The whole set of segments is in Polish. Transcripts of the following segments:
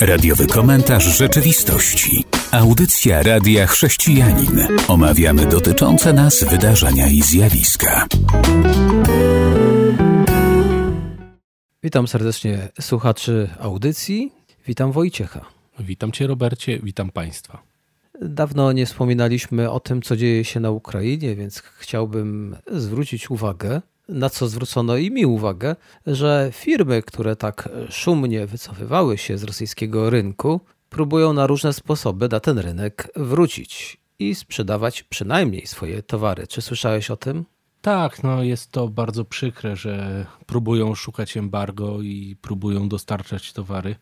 Radiowy komentarz rzeczywistości. Audycja Radia Chrześcijanin. Omawiamy dotyczące nas wydarzenia i zjawiska. Witam serdecznie słuchaczy audycji. Witam Wojciecha. Witam Cię, Robercie, witam Państwa. Dawno nie wspominaliśmy o tym, co dzieje się na Ukrainie, więc chciałbym zwrócić uwagę, na co zwrócono i mi uwagę, że firmy, które tak szumnie wycofywały się z rosyjskiego rynku, próbują na różne sposoby na ten rynek wrócić i sprzedawać przynajmniej swoje towary. Czy słyszałeś o tym? Tak, no jest to bardzo przykre, że próbują szukać embargo i próbują dostarczać towary.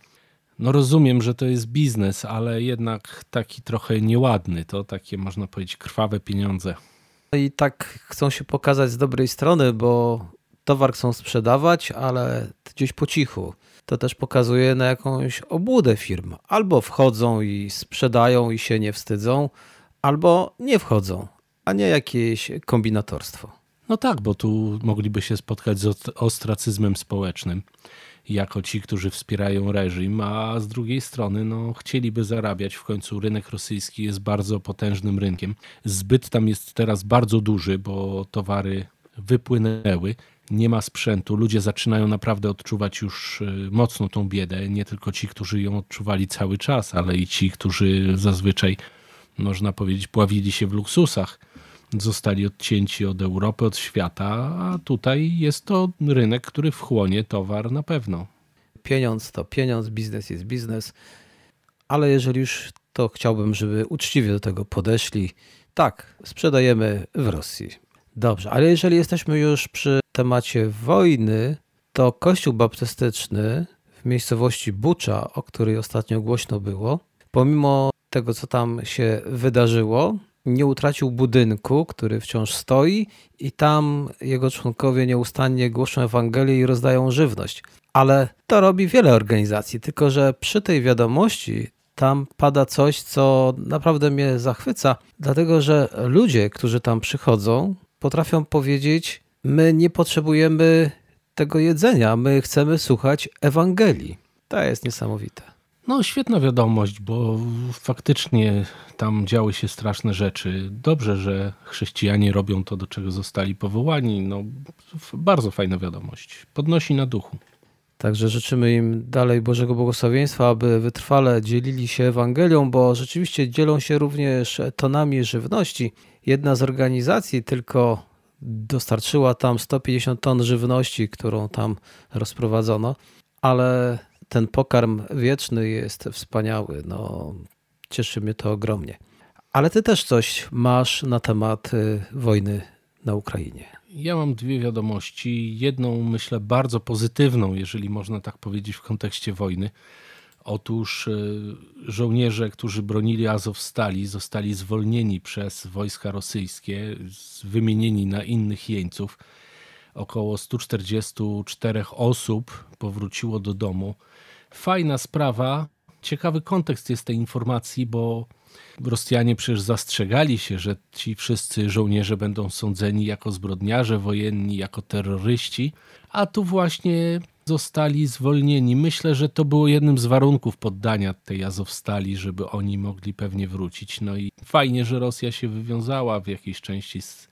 No rozumiem, że to jest biznes, ale jednak taki trochę nieładny. To takie można powiedzieć krwawe pieniądze. I tak chcą się pokazać z dobrej strony, bo towar chcą sprzedawać, ale gdzieś po cichu. To też pokazuje na jakąś obłudę firm. Albo wchodzą i sprzedają i się nie wstydzą, albo nie wchodzą, a nie jakieś kombinatorstwo. No tak, bo tu mogliby się spotkać z ostracyzmem społecznym jako ci, którzy wspierają reżim, a z drugiej strony no, chcieliby zarabiać. W końcu rynek rosyjski jest bardzo potężnym rynkiem. Zbyt tam jest teraz bardzo duży, bo towary wypłynęły. Nie ma sprzętu, ludzie zaczynają naprawdę odczuwać już y, mocno tą biedę. Nie tylko ci, którzy ją odczuwali cały czas, ale i ci, którzy zazwyczaj, można powiedzieć, pławili się w luksusach zostali odcięci od Europy, od świata, a tutaj jest to rynek, który wchłonie towar na pewno. Pieniądz to pieniądz, biznes jest biznes, ale jeżeli już to chciałbym, żeby uczciwie do tego podeszli. Tak, sprzedajemy w Rosji. Dobrze, ale jeżeli jesteśmy już przy temacie wojny, to Kościół Baptystyczny w miejscowości Bucza, o której ostatnio głośno było, pomimo tego, co tam się wydarzyło, nie utracił budynku, który wciąż stoi, i tam jego członkowie nieustannie głoszą Ewangelię i rozdają żywność. Ale to robi wiele organizacji, tylko że przy tej wiadomości tam pada coś, co naprawdę mnie zachwyca, dlatego że ludzie, którzy tam przychodzą, potrafią powiedzieć: My nie potrzebujemy tego jedzenia, my chcemy słuchać Ewangelii. To jest niesamowite. No, świetna wiadomość, bo faktycznie tam działy się straszne rzeczy. Dobrze, że chrześcijanie robią to, do czego zostali powołani. No, bardzo fajna wiadomość. Podnosi na duchu. Także życzymy im dalej Bożego błogosławieństwa, aby wytrwale dzielili się Ewangelią, bo rzeczywiście dzielą się również tonami żywności. Jedna z organizacji tylko dostarczyła tam 150 ton żywności, którą tam rozprowadzono, ale ten pokarm wieczny jest wspaniały. No, cieszy mnie to ogromnie. Ale ty też coś masz na temat y, wojny na Ukrainie. Ja mam dwie wiadomości. Jedną, myślę, bardzo pozytywną, jeżeli można tak powiedzieć, w kontekście wojny. Otóż y, żołnierze, którzy bronili Azowstali, zostali zwolnieni przez wojska rosyjskie, wymienieni na innych jeńców. Około 144 osób powróciło do domu. Fajna sprawa. Ciekawy kontekst jest tej informacji, bo Rosjanie przecież zastrzegali się, że ci wszyscy żołnierze będą sądzeni jako zbrodniarze wojenni, jako terroryści, a tu właśnie zostali zwolnieni. Myślę, że to było jednym z warunków poddania tej Azowstali, żeby oni mogli pewnie wrócić. No i fajnie, że Rosja się wywiązała w jakiejś części z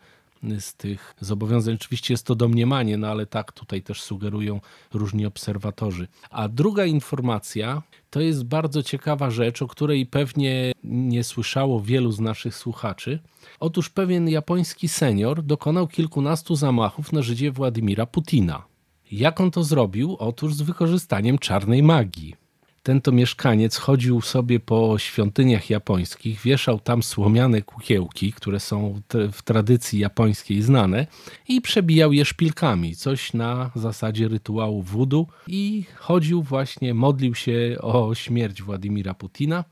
z tych zobowiązań. Oczywiście jest to domniemanie, no ale tak tutaj też sugerują różni obserwatorzy. A druga informacja to jest bardzo ciekawa rzecz, o której pewnie nie słyszało wielu z naszych słuchaczy. Otóż pewien japoński senior dokonał kilkunastu zamachów na Żydzie Władimira Putina. Jak on to zrobił? Otóż z wykorzystaniem czarnej magii ten to mieszkaniec chodził sobie po świątyniach japońskich, wieszał tam słomiane kukiełki, które są w tradycji japońskiej znane i przebijał je szpilkami, coś na zasadzie rytuału wudu i chodził właśnie, modlił się o śmierć Władimira Putina.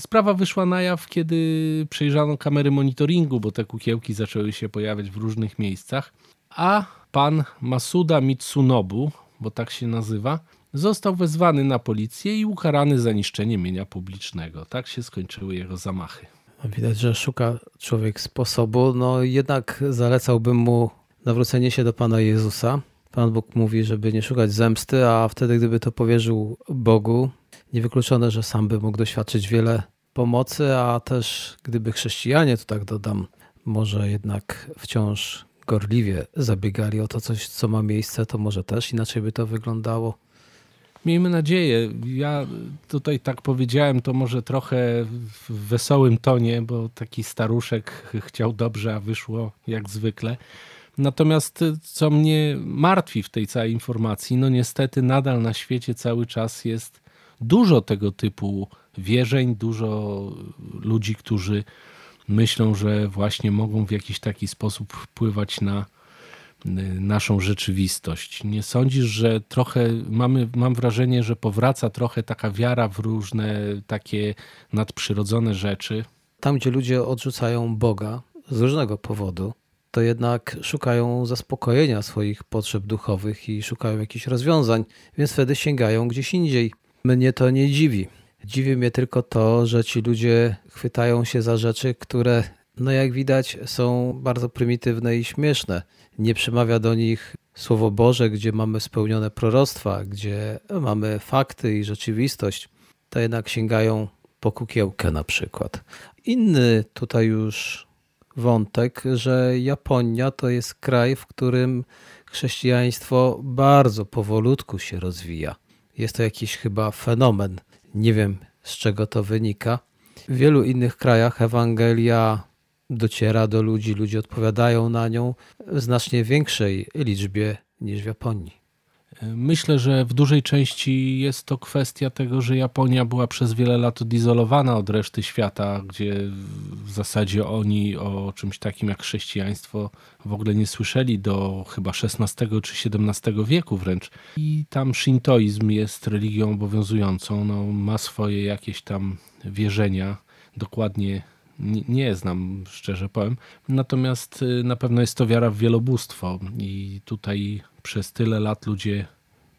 Sprawa wyszła na jaw, kiedy przejrzano kamery monitoringu, bo te kukiełki zaczęły się pojawiać w różnych miejscach, a pan Masuda Mitsunobu, bo tak się nazywa, Został wezwany na policję i ukarany za niszczenie mienia publicznego. Tak się skończyły jego zamachy. Widać, że szuka człowiek sposobu. No jednak zalecałbym mu nawrócenie się do Pana Jezusa. Pan Bóg mówi, żeby nie szukać zemsty, a wtedy, gdyby to powierzył Bogu, Niewykluczone, że sam by mógł doświadczyć wiele pomocy, a też gdyby chrześcijanie, to tak dodam, może jednak wciąż gorliwie zabiegali o to coś, co ma miejsce, to może też inaczej by to wyglądało. Miejmy nadzieję. Ja tutaj tak powiedziałem, to może trochę w wesołym tonie, bo taki staruszek chciał dobrze, a wyszło jak zwykle. Natomiast co mnie martwi w tej całej informacji, no niestety nadal na świecie cały czas jest dużo tego typu wierzeń, dużo ludzi, którzy myślą, że właśnie mogą w jakiś taki sposób wpływać na y, naszą rzeczywistość. Nie sądzisz, że trochę mamy, mam wrażenie, że powraca trochę taka wiara w różne takie nadprzyrodzone rzeczy? Tam, gdzie ludzie odrzucają Boga z różnego powodu, to jednak szukają zaspokojenia swoich potrzeb duchowych i szukają jakichś rozwiązań, więc wtedy sięgają gdzieś indziej. Mnie to nie dziwi. Dziwi mnie tylko to, że ci ludzie chwytają się za rzeczy, które, no jak widać, są bardzo prymitywne i śmieszne. Nie przemawia do nich Słowo Boże, gdzie mamy spełnione proroctwa, gdzie mamy fakty i rzeczywistość. To jednak sięgają po kukiełkę na przykład. Inny tutaj już wątek, że Japonia to jest kraj, w którym chrześcijaństwo bardzo powolutku się rozwija. Jest to jakiś chyba fenomen. Nie wiem z czego to wynika. W wielu innych krajach Ewangelia dociera do ludzi, ludzie odpowiadają na nią w znacznie większej liczbie niż w Japonii. Myślę, że w dużej części jest to kwestia tego, że Japonia była przez wiele lat odizolowana od reszty świata, gdzie w zasadzie oni o czymś takim jak chrześcijaństwo w ogóle nie słyszeli do chyba XVI czy XVII wieku wręcz. I tam shintoizm jest religią obowiązującą, no, ma swoje jakieś tam wierzenia, dokładnie nie, znam, szczerze powiem. Natomiast y, na pewno jest to wiara w wielobóstwo i tutaj przez tyle lat ludzie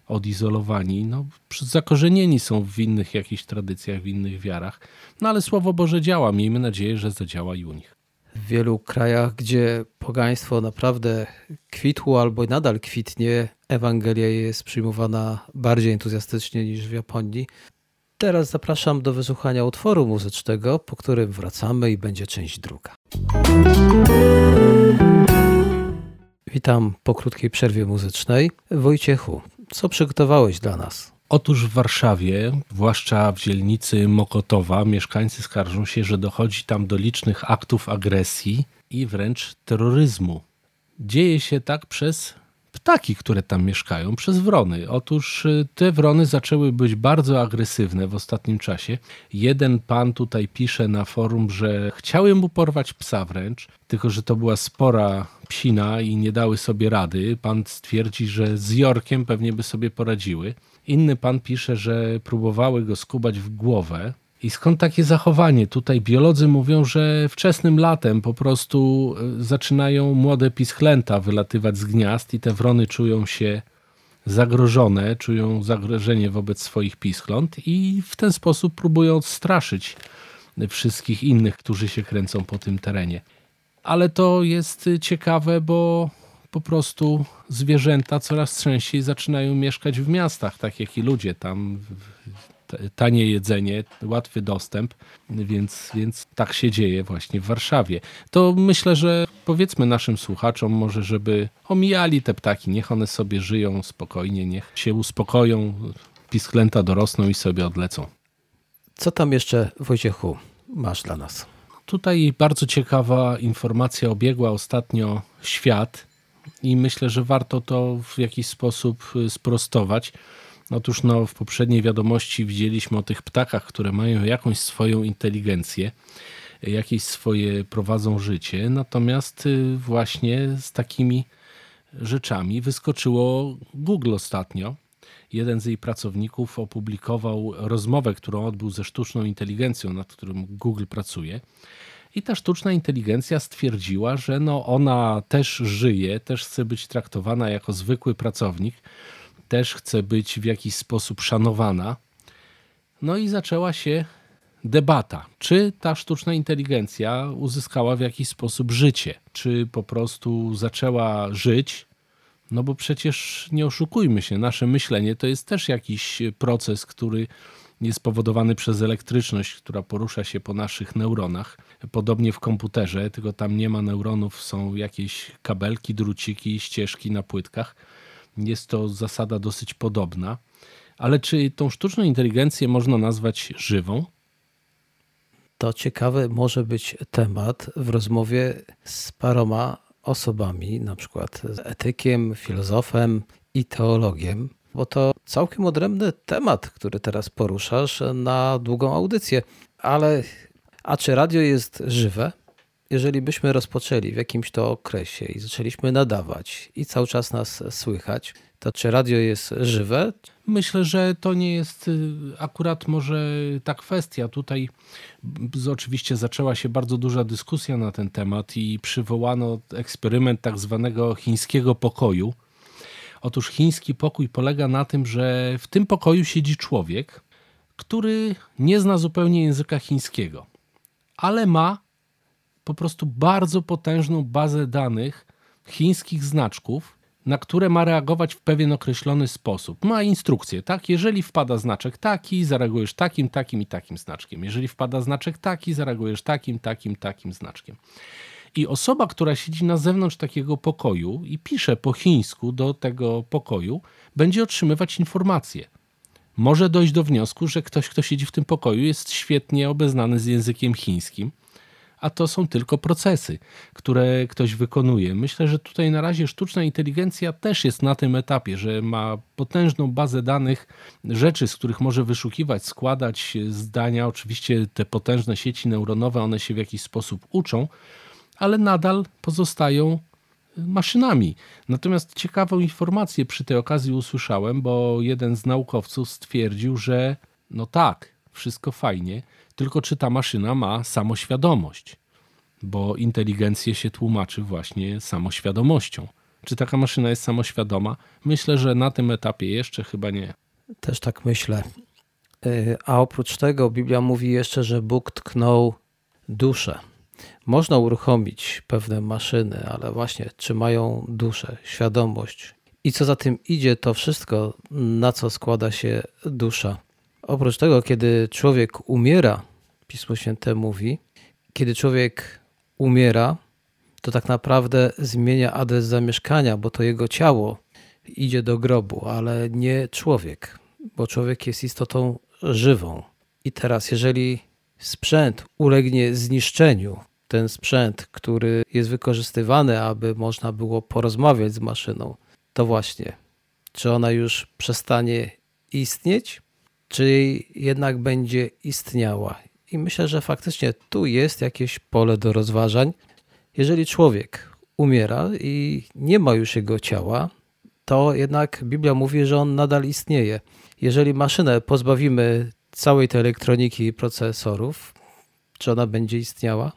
odizolowani, no, zakorzenieni są w innych jakichś tradycjach, w innych wiarach. No ale Słowo Boże działa. Miejmy nadzieję, że zadziała i u nich. W wielu krajach, gdzie pogaństwo naprawdę kwitło albo nadal kwitnie, Ewangelia jest przyjmowana bardziej entuzjastycznie niż w Japonii. Teraz zapraszam do wysłuchania utworu muzycznego, po którym wracamy i będzie część druga. Witam po krótkiej przerwie muzycznej. Wojciechu, co przygotowałeś dla nas? Otóż w Warszawie, zwłaszcza w dzielnicy Mokotowa, mieszkańcy skarżą się, że dochodzi tam do licznych aktów agresji i wręcz terroryzmu. Dzieje się tak przez ptaki, które tam mieszkają, przez wrony. Otóż y, te wrony zaczęły być bardzo agresywne w ostatnim czasie. Jeden pan tutaj pisze na forum, że chciały mu porwać psa wręcz, tylko że to była spora psina i nie dały sobie rady. Pan stwierdzi, że z Jorkiem pewnie by sobie poradziły. Inny pan pisze, że próbowały go skubać w głowę, i skąd takie zachowanie? Tutaj biolodzy mówią, że wczesnym latem po prostu e, zaczynają młode pischlęta wylatywać z gniazd i te wrony czują się zagrożone, czują zagrożenie wobec swoich pischląt i w ten sposób próbują odstraszyć wszystkich innych, którzy się kręcą po tym terenie. Ale to jest ciekawe, bo po prostu zwierzęta coraz częściej zaczynają mieszkać w miastach, tak jak i ludzie. Tam tanie jedzenie, łatwy dostęp, więc, więc tak się dzieje właśnie w Warszawie. To myślę, że powiedzmy naszym słuchaczom może, żeby omijali te ptaki, niech one sobie żyją spokojnie, niech się uspokoją, pisklęta dorosną i sobie odlecą. Co tam jeszcze, Wojciechu, masz dla nas? Tutaj bardzo ciekawa informacja obiegła ostatnio świat i myślę, że warto to w jakiś sposób sprostować. Otóż no, w poprzedniej wiadomości widzieliśmy o tych ptakach, które mają jakąś swoją inteligencję, jakieś swoje prowadzą życie, natomiast y, właśnie z takimi rzeczami wyskoczyło Google ostatnio. Jeden z jej pracowników opublikował rozmowę, którą odbył ze sztuczną inteligencją, nad którą Google pracuje. I ta sztuczna inteligencja stwierdziła, że no ona też żyje, też chce być traktowana jako zwykły pracownik, też chce być w jakiś sposób szanowana. No i zaczęła się debata, czy ta sztuczna inteligencja uzyskała w jakiś sposób życie, czy po prostu zaczęła żyć. No bo przecież nie oszukujmy się, nasze myślenie to jest też jakiś proces, który jest spowodowany przez elektryczność, która porusza się po naszych neuronach. Podobnie w komputerze, tylko tam nie ma neuronów, są jakieś kabelki, druciki, ścieżki na płytkach. Jest to zasada dosyć podobna. Ale czy tą sztuczną inteligencję można nazwać żywą? To ciekawy może być temat w rozmowie z paroma osobami, na przykład z etykiem, filozofem i teologiem, bo to całkiem odrębny temat, który teraz poruszasz na długą audycję. Ale a czy radio jest żywe? Jeżeli byśmy rozpoczęli w jakimś to okresie i zaczęliśmy nadawać i cały czas nas słychać, to czy radio jest żywe? Myślę, że to nie jest y, akurat może ta kwestia. Tutaj oczywiście zaczęła się bardzo duża dyskusja na ten temat i przywołano eksperyment tak zwanego chińskiego pokoju. Otóż chiński pokój polega na tym, że w tym pokoju siedzi człowiek, który nie zna zupełnie języka chińskiego, ale ma po prostu bardzo potężną bazę danych chińskich znaczków, na które ma reagować w pewien określony sposób. Ma instrukcję, tak? Jeżeli wpada znaczek taki, zareagujesz takim, takim i takim znaczkiem. Jeżeli wpada znaczek taki, zareagujesz takim, takim, takim znaczkiem. I osoba, która siedzi na zewnątrz takiego pokoju i pisze po chińsku do tego pokoju, będzie otrzymywać informacje. Może dojść do wniosku, że ktoś, kto siedzi w tym pokoju, jest świetnie obeznany z językiem chińskim a to są tylko procesy, które ktoś wykonuje. Myślę, że tutaj na razie sztuczna inteligencja też jest na tym etapie, że ma potężną bazę danych, rzeczy, z których może wyszukiwać, składać zdania. Oczywiście te potężne sieci neuronowe, one się w jakiś sposób uczą, ale nadal pozostają maszynami. Natomiast ciekawą informację przy tej okazji usłyszałem, bo jeden z naukowców stwierdził, że no tak, wszystko fajnie, tylko czy ta maszyna ma samoświadomość, bo inteligencję się tłumaczy właśnie samoświadomością. Czy taka maszyna jest samoświadoma? Myślę, że na tym etapie jeszcze chyba nie. Też tak myślę. Y, a oprócz tego Biblia mówi jeszcze, że Bóg tknął duszę. Można uruchomić pewne maszyny, ale właśnie czy mają duszę, świadomość i co za tym idzie, to wszystko, na co składa się dusza. Oprócz tego, kiedy człowiek umiera, Pismo Święte mówi, kiedy człowiek umiera, to tak naprawdę zmienia adres zamieszkania, bo to jego ciało idzie do grobu, ale nie człowiek, bo człowiek jest istotą żywą. I teraz, jeżeli sprzęt ulegnie zniszczeniu, ten sprzęt, który jest wykorzystywany, aby można było porozmawiać z maszyną, to właśnie, czy ona już przestanie istnieć, czy jednak będzie istniała. I myślę, że faktycznie tu jest jakieś pole do rozważań. Jeżeli człowiek umiera i nie ma już jego ciała, to jednak Biblia mówi, że on nadal istnieje. Jeżeli maszynę pozbawimy całej tej elektroniki i procesorów, czy ona będzie istniała?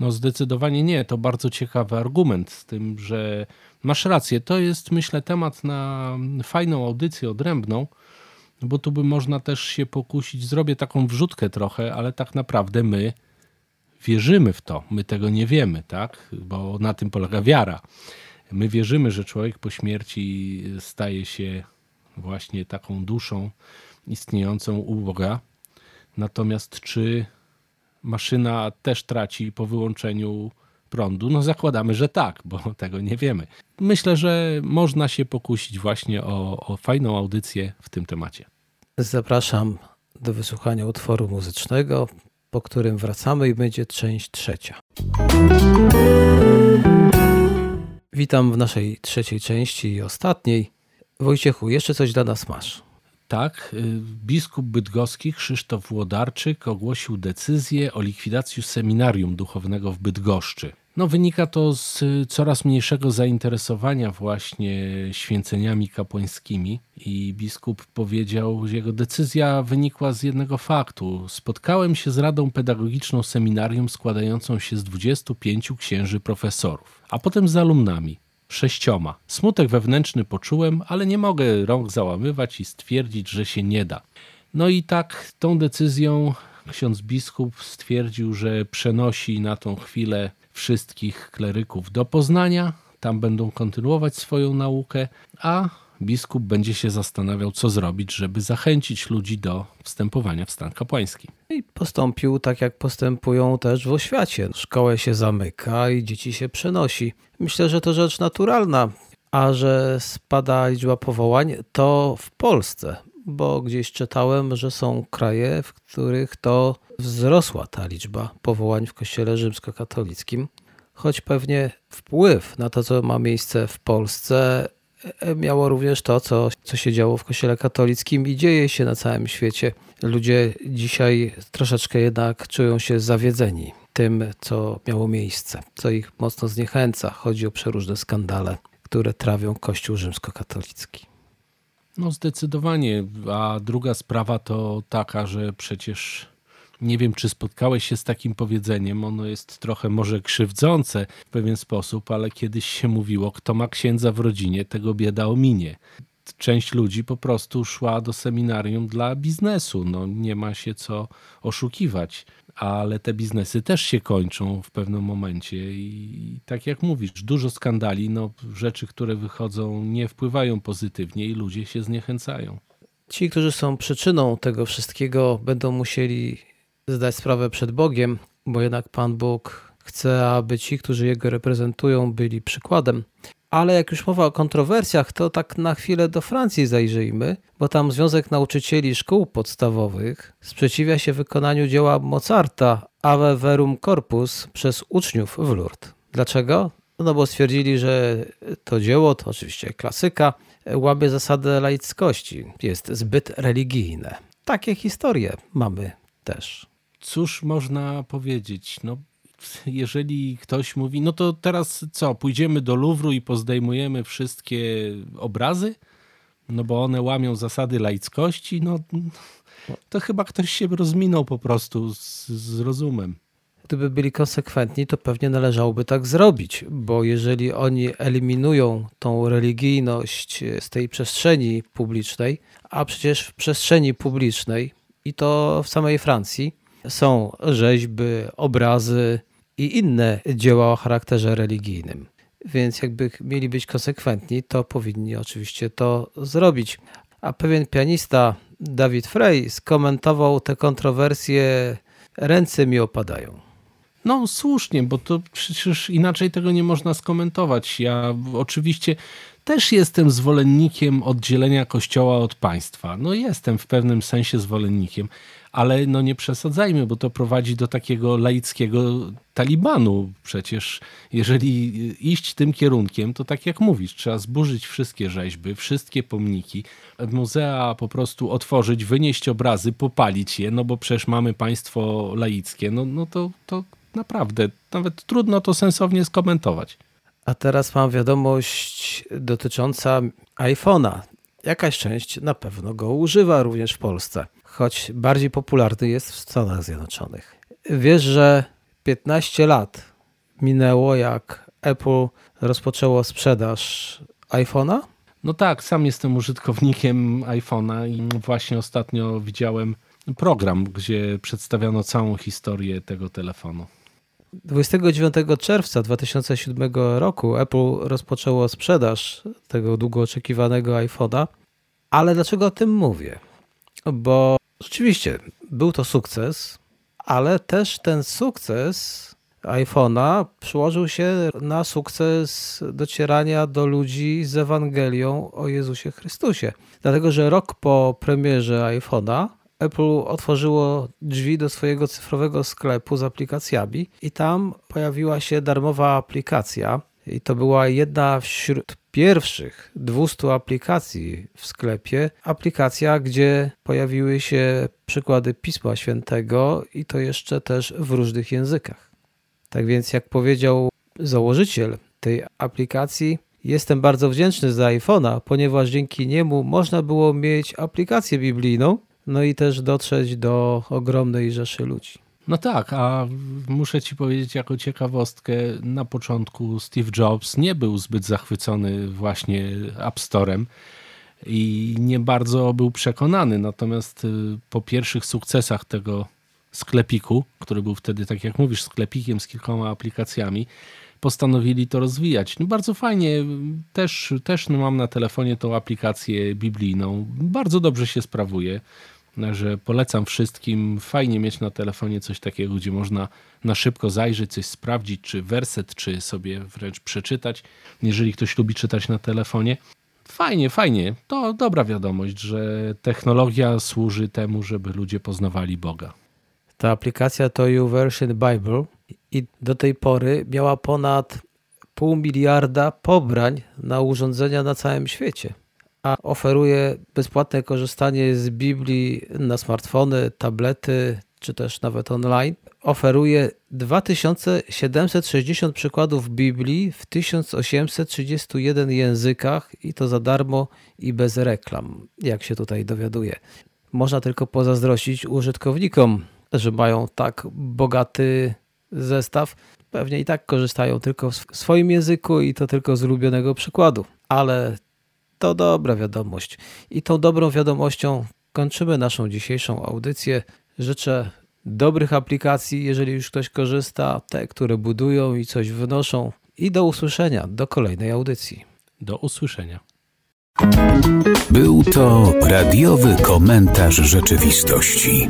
No zdecydowanie nie. To bardzo ciekawy argument z tym, że masz rację. To jest myślę temat na fajną audycję odrębną bo tu by można też się pokusić. Zrobię taką wrzutkę trochę, ale tak naprawdę my wierzymy w to. My tego nie wiemy, tak? Bo na tym polega wiara. My wierzymy, że człowiek po śmierci staje się właśnie taką duszą istniejącą u Boga. Natomiast czy maszyna też traci po wyłączeniu prądu? No zakładamy, że tak, bo tego nie wiemy. Myślę, że można się pokusić właśnie o, o fajną audycję w tym temacie. Zapraszam do wysłuchania utworu muzycznego, po którym wracamy i będzie część trzecia. Witam w naszej trzeciej części i ostatniej. Wojciechu, jeszcze coś dla nas masz. Tak, y, biskup bydgoski Krzysztof Włodarczyk ogłosił decyzję o likwidacji seminarium duchownego w Bydgoszczy. No, wynika to z coraz mniejszego zainteresowania właśnie święceniami kapłańskimi i biskup powiedział, że jego decyzja wynikła z jednego faktu. Spotkałem się z Radą Pedagogiczną Seminarium składającą się z 25 księży profesorów, a potem z alumnami sześcioma. Smutek wewnętrzny poczułem, ale nie mogę rąk załamywać i stwierdzić, że się nie da. No i tak tą decyzją ksiądz biskup stwierdził, że przenosi na tą chwilę wszystkich kleryków do Poznania. Tam będą kontynuować swoją naukę, a biskup będzie się zastanawiał, co zrobić, żeby zachęcić ludzi do wstępowania w stan kapłański. I postąpił tak, jak postępują też w oświacie. Szkołę się zamyka i dzieci się przenosi. Myślę, że to rzecz naturalna. A że spada liczba powołań, to w Polsce, bo gdzieś czytałem, że są kraje, w których to wzrosła ta liczba powołań w Kościele Rzymskokatolickim, choć pewnie wpływ na to, co ma miejsce w Polsce, e, miało również to, co, co się działo w Kościele katolickim i dzieje się na całym świecie. Ludzie dzisiaj troszeczkę jednak czują się zawiedzeni tym, co miało miejsce, co ich mocno zniechęca. Chodzi o przeróżne skandale, które trawią Kościół rzymskokatolicki. No zdecydowanie. A druga sprawa to taka, że przecież nie wiem, czy spotkałeś się z takim powiedzeniem. Ono jest trochę może krzywdzące w pewien sposób, ale kiedyś się mówiło, kto ma księdza w rodzinie, tego bieda ominie. Część ludzi po prostu szła do seminarium dla biznesu. No, nie ma się co oszukiwać, ale te biznesy też się kończą w pewnym momencie. I tak jak mówisz, dużo skandali, no, rzeczy, które wychodzą, nie wpływają pozytywnie i ludzie się zniechęcają. Ci, którzy są przyczyną tego wszystkiego, będą musieli zdać sprawę przed Bogiem, bo jednak Pan Bóg chce, aby ci, którzy Jego reprezentują, byli przykładem. Ale jak już mowa o kontrowersjach, to tak na chwilę do Francji zajrzyjmy, bo tam Związek Nauczycieli Szkół Podstawowych sprzeciwia się wykonaniu dzieła Mozarta Ave Verum Corpus przez uczniów w Lourdes. Dlaczego? No bo stwierdzili, że to dzieło, to oczywiście klasyka, łamie zasadę laickości, jest zbyt religijne. Takie historie mamy też. Cóż można powiedzieć? No, jeżeli ktoś mówi, no to teraz co, pójdziemy do Luwru i pozdejmujemy wszystkie obrazy? No bo one łamią zasady laickości? No to chyba ktoś się rozminął po prostu z, z rozumem. Gdyby byli konsekwentni, to pewnie należałoby tak zrobić, bo jeżeli oni eliminują tą religijność z tej przestrzeni publicznej, a przecież w przestrzeni publicznej, i to w samej Francji, są rzeźby, obrazy i inne dzieła o charakterze religijnym. Więc jakby mieli być konsekwentni, to powinni oczywiście to zrobić. A pewien pianista, Dawid Frey, skomentował te kontrowersje ręce mi opadają. No słusznie, bo to przecież inaczej tego nie można skomentować. Ja oczywiście też jestem zwolennikiem oddzielenia kościoła od państwa. No jestem w pewnym sensie zwolennikiem, ale no nie przesadzajmy, bo to prowadzi do takiego laickiego talibanu. Przecież jeżeli iść tym kierunkiem, to tak jak mówisz, trzeba zburzyć wszystkie rzeźby, wszystkie pomniki, muzea po prostu otworzyć, wynieść obrazy, popalić je, no bo przecież mamy państwo laickie. No, no to, to naprawdę nawet trudno to sensownie skomentować. A teraz mam wiadomość dotycząca iPhone'a. Jakaś część na pewno go używa również w Polsce, choć bardziej popularny jest w Stanach Zjednoczonych. Wiesz, że 15 lat minęło, jak Apple rozpoczęło sprzedaż iPhone'a? No tak, sam jestem użytkownikiem iPhone'a i właśnie ostatnio widziałem program, gdzie przedstawiono całą historię tego telefonu. 29 czerwca 2007 roku Apple rozpoczęło sprzedaż tego długo oczekiwanego iPhone'a. Ale dlaczego o tym mówię? Bo rzeczywiście był to sukces, ale też ten sukces iPhone'a przyłożył się na sukces docierania do ludzi z Ewangelią o Jezusie Chrystusie. Dlatego, że rok po premierze iPhone'a Apple otworzyło drzwi do swojego cyfrowego sklepu z aplikacjami i tam pojawiła się darmowa aplikacja. I to była jedna wśród pierwszych 200 aplikacji w sklepie. Aplikacja, gdzie pojawiły się przykłady Pisma Świętego i to jeszcze też w różnych językach. Tak więc, jak powiedział założyciel tej aplikacji, jestem bardzo wdzięczny za iPhone'a, ponieważ dzięki niemu można było mieć aplikację biblijną, no i też dotrzeć do ogromnej rzeszy ludzi. No tak, a muszę ci powiedzieć jako ciekawostkę, na początku Steve Jobs nie był zbyt zachwycony właśnie App Storem i nie bardzo był przekonany. Natomiast y, po pierwszych sukcesach tego sklepiku, który był wtedy, tak jak mówisz, sklepikiem z kilkoma aplikacjami, postanowili to rozwijać. No bardzo fajnie, też, też mam na telefonie tą aplikację biblijną. Bardzo dobrze się sprawuje, że polecam wszystkim. Fajnie mieć na telefonie coś takiego, gdzie można na szybko zajrzeć, coś sprawdzić, czy werset, czy sobie wręcz przeczytać, jeżeli ktoś lubi czytać na telefonie. Fajnie, fajnie. To dobra wiadomość, że technologia służy temu, żeby ludzie poznawali Boga. Ta aplikacja to YouVersion Bible i do tej pory miała ponad pół miliarda pobrań na urządzenia na całym świecie. A oferuje bezpłatne korzystanie z Biblii na smartfony, tablety czy też nawet online. Oferuje 2760 przykładów Biblii w 1831 językach i to za darmo i bez reklam, jak się tutaj dowiaduje. Można tylko pozazdrościć użytkownikom, że mają tak bogaty zestaw. Pewnie i tak korzystają tylko w swoim języku i to tylko z ulubionego przykładu. Ale to dobra wiadomość. I tą dobrą wiadomością kończymy naszą dzisiejszą audycję. Życzę dobrych aplikacji, jeżeli już ktoś korzysta, te, które budują i coś wynoszą. I do usłyszenia, do kolejnej audycji. Do usłyszenia. Był to radiowy komentarz rzeczywistości.